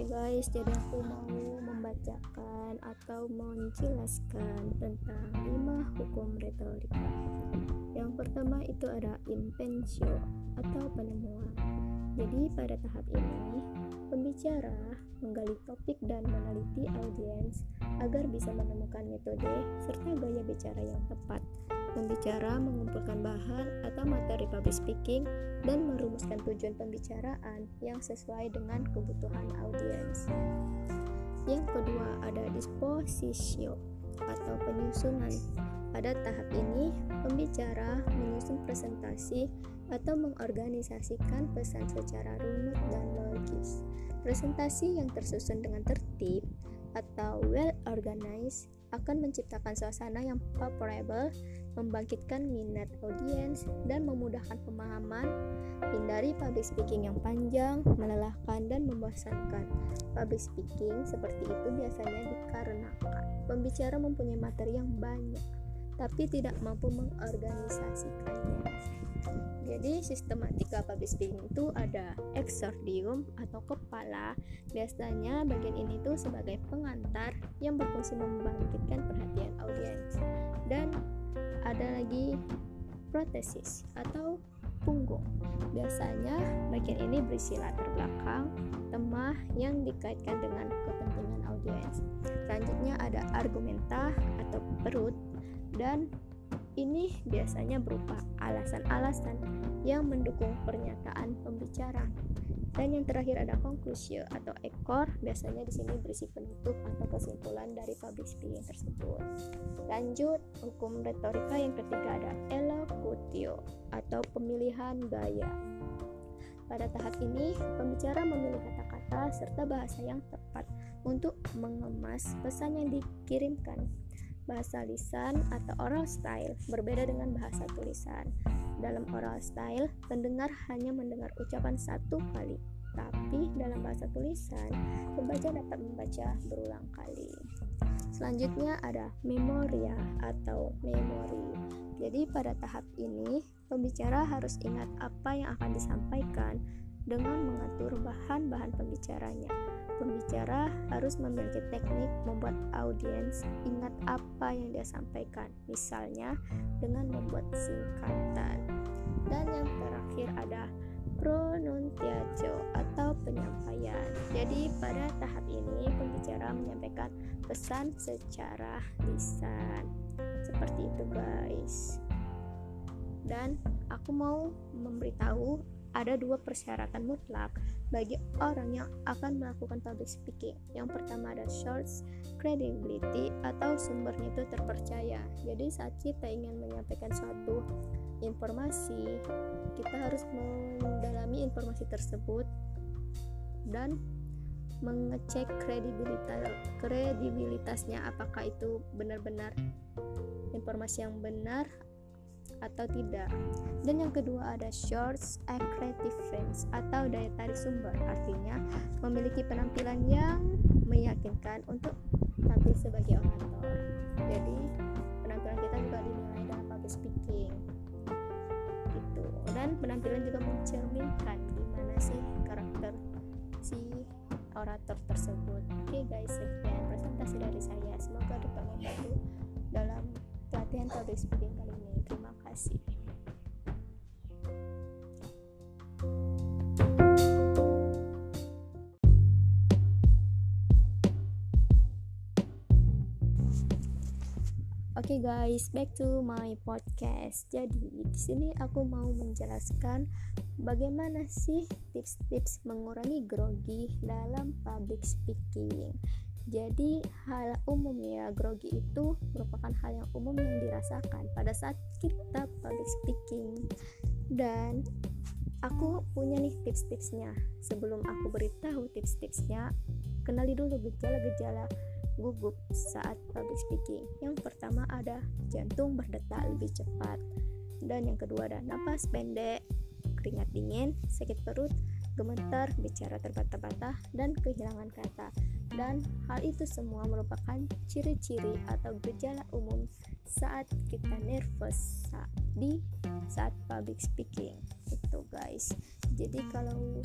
Oke guys, jadi aku mau membacakan atau menjelaskan tentang lima hukum retorika. Yang pertama itu ada impensio atau penemuan. Jadi pada tahap ini, pembicara menggali topik dan meneliti audiens agar bisa menemukan metode serta gaya bicara yang tepat. Pembicara mengumpulkan bahan atau materi public speaking dan merumuskan tujuan pembicaraan yang sesuai dengan kebutuhan audiens. Yang kedua ada disposisio atau penyusunan. Pada tahap ini, pembicara menyusun presentasi atau mengorganisasikan pesan secara runut dan logis. Presentasi yang tersusun dengan tertib atau well organized akan menciptakan suasana yang favorable, membangkitkan minat audiens, dan memudahkan pemahaman. Hindari public speaking yang panjang, melelahkan, dan membosankan. Public speaking seperti itu biasanya dikarenakan pembicara mempunyai materi yang banyak, tapi tidak mampu mengorganisasikannya. Jadi sistematika public speaking itu ada exordium atau kepala. Biasanya bagian ini tuh sebagai pengantar yang berfungsi membangkitkan perhatian audiens. Dan ada lagi protesis atau punggung. Biasanya bagian ini berisi latar belakang, tema yang dikaitkan dengan kepentingan audiens. Selanjutnya ada argumenta atau perut dan ini biasanya berupa alasan-alasan yang mendukung pernyataan pembicara. Dan yang terakhir ada konklusio atau ekor, biasanya di sini berisi penutup atau kesimpulan dari public speaking tersebut. Lanjut, hukum retorika yang ketiga ada elocutio atau pemilihan gaya. Pada tahap ini, pembicara memilih kata-kata serta bahasa yang tepat untuk mengemas pesan yang dikirimkan bahasa lisan atau oral style berbeda dengan bahasa tulisan. Dalam oral style, pendengar hanya mendengar ucapan satu kali, tapi dalam bahasa tulisan, pembaca dapat membaca berulang kali. Selanjutnya ada memoria atau memori. Jadi pada tahap ini, pembicara harus ingat apa yang akan disampaikan dengan mengatur bahan-bahan pembicaranya. Pembicara harus memiliki teknik membuat audiens ingat apa yang dia sampaikan, misalnya dengan membuat singkatan. Dan yang terakhir ada pronunciatio atau penyampaian. Jadi pada tahap ini pembicara menyampaikan pesan secara lisan. Seperti itu guys. Dan aku mau memberitahu ada dua persyaratan mutlak bagi orang yang akan melakukan public speaking. Yang pertama ada source credibility atau sumbernya itu terpercaya. Jadi saat kita ingin menyampaikan suatu informasi, kita harus mendalami informasi tersebut dan mengecek kredibilitas kredibilitasnya apakah itu benar-benar informasi yang benar atau tidak. Dan yang kedua ada shorts friends atau daya tarik sumber, artinya memiliki penampilan yang meyakinkan untuk tampil sebagai orator. Jadi penampilan kita juga dinilai dalam public speaking. Gitu. Dan penampilan juga mencerminkan gimana sih karakter si orator tersebut. Oke okay guys, sekian presentasi dari saya. Semoga dapat membantu dalam pelatihan public speaking kali ini. Terima kasih. Oke okay guys, back to my podcast. Jadi di sini aku mau menjelaskan bagaimana sih tips-tips mengurangi grogi dalam public speaking. Jadi hal umum ya grogi itu merupakan hal yang umum yang dirasakan pada saat kita public speaking dan aku punya nih tips-tipsnya. Sebelum aku beritahu tips-tipsnya, kenali dulu gejala-gejala gugup saat public speaking. Yang pertama ada jantung berdetak lebih cepat dan yang kedua ada napas pendek, keringat dingin, sakit perut, gemetar, bicara terbata-bata, dan kehilangan kata. Dan hal itu semua merupakan ciri-ciri atau gejala umum saat kita nervous di saat public speaking. Itu guys. Jadi kalau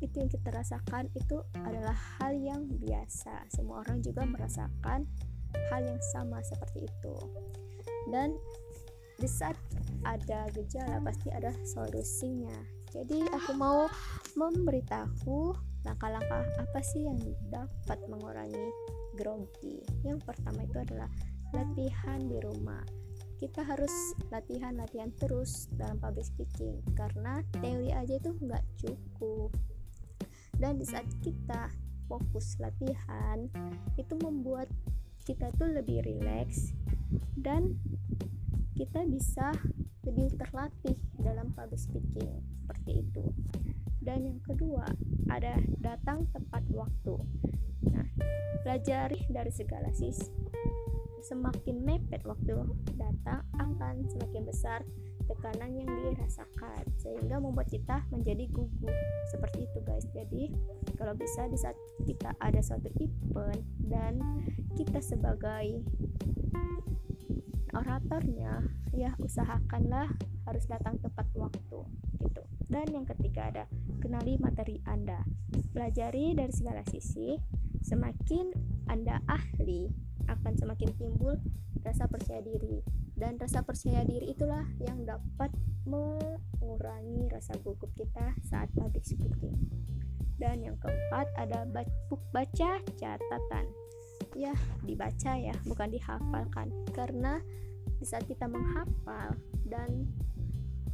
itu yang kita rasakan itu adalah hal yang biasa semua orang juga merasakan hal yang sama seperti itu dan di saat ada gejala pasti ada solusinya jadi aku mau memberitahu langkah-langkah apa sih yang dapat mengurangi grogi? Yang pertama itu adalah latihan di rumah. Kita harus latihan-latihan terus dalam public speaking karena teori aja itu nggak cukup. Dan di saat kita fokus latihan itu membuat kita tuh lebih rileks dan kita bisa lebih terlatih dalam public speaking seperti itu. Dan yang kedua ada datang tepat waktu. Nah pelajari dari segala sisi. Semakin mepet waktu datang akan semakin besar tekanan yang dirasakan sehingga membuat kita menjadi gugup. Seperti itu guys. Jadi kalau bisa di saat kita ada suatu event dan kita sebagai oratornya ya usahakanlah harus datang tepat waktu dan yang ketiga ada kenali materi Anda. Pelajari dari segala sisi semakin Anda ahli akan semakin timbul rasa percaya diri. Dan rasa percaya diri itulah yang dapat mengurangi rasa gugup kita saat public speaking dan yang keempat ada baca catatan. Ya dibaca ya bukan dihafalkan. Karena di saat kita menghafal dan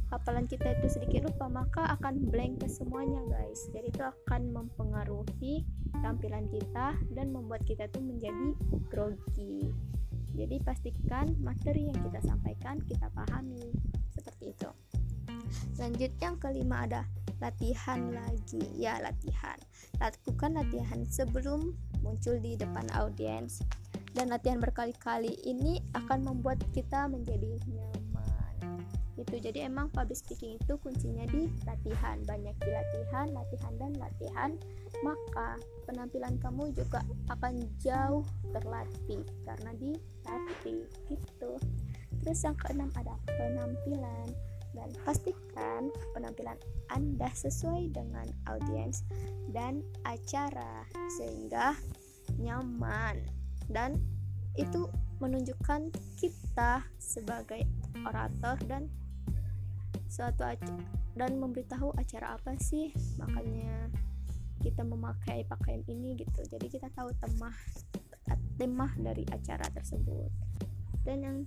hafalan kita itu sedikit lupa maka akan blank ke semuanya guys. Jadi itu akan mempengaruhi tampilan kita dan membuat kita tuh menjadi grogi jadi pastikan materi yang kita sampaikan kita pahami. Seperti itu. Lanjut yang kelima ada latihan lagi. Ya latihan. Lakukan latihan sebelum muncul di depan audiens. Dan latihan berkali-kali ini akan membuat kita menjadi itu jadi emang public speaking itu kuncinya di latihan. Banyak di latihan latihan dan latihan. Maka penampilan kamu juga akan jauh terlatih karena dilatih. Gitu. Terus yang keenam ada penampilan. Dan pastikan penampilan anda sesuai dengan audiens dan acara sehingga nyaman. Dan itu menunjukkan kita sebagai orator dan suatu acara dan memberitahu acara apa sih makanya kita memakai pakaian ini gitu. Jadi kita tahu temah temah dari acara tersebut. Dan yang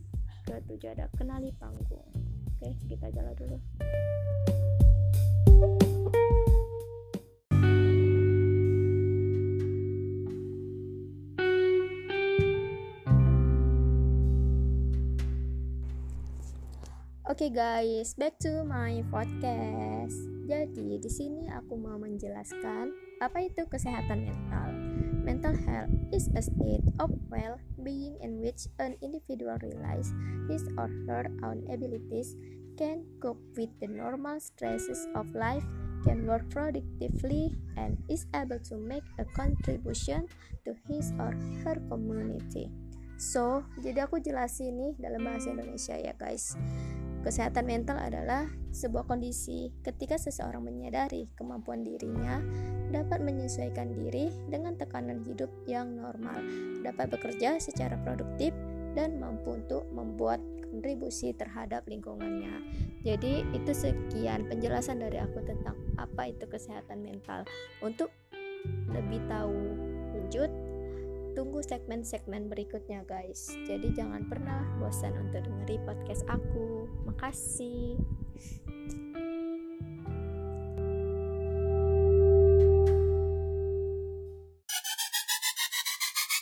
ketujuh ada kenali panggung. Oke kita jalan dulu Oke okay guys, back to my podcast. Jadi di sini aku mau menjelaskan apa itu kesehatan mental. Mental health is a state of well-being in which an individual realizes his or her own abilities, can cope with the normal stresses of life, can work productively, and is able to make a contribution to his or her community. So, jadi aku jelasin nih dalam bahasa Indonesia ya guys. Kesehatan mental adalah sebuah kondisi ketika seseorang menyadari kemampuan dirinya dapat menyesuaikan diri dengan tekanan hidup yang normal, dapat bekerja secara produktif, dan mampu untuk membuat kontribusi terhadap lingkungannya. Jadi, itu sekian penjelasan dari aku tentang apa itu kesehatan mental. Untuk lebih tahu lanjut, tunggu segmen-segmen berikutnya guys jadi jangan pernah bosan untuk dengeri podcast aku makasih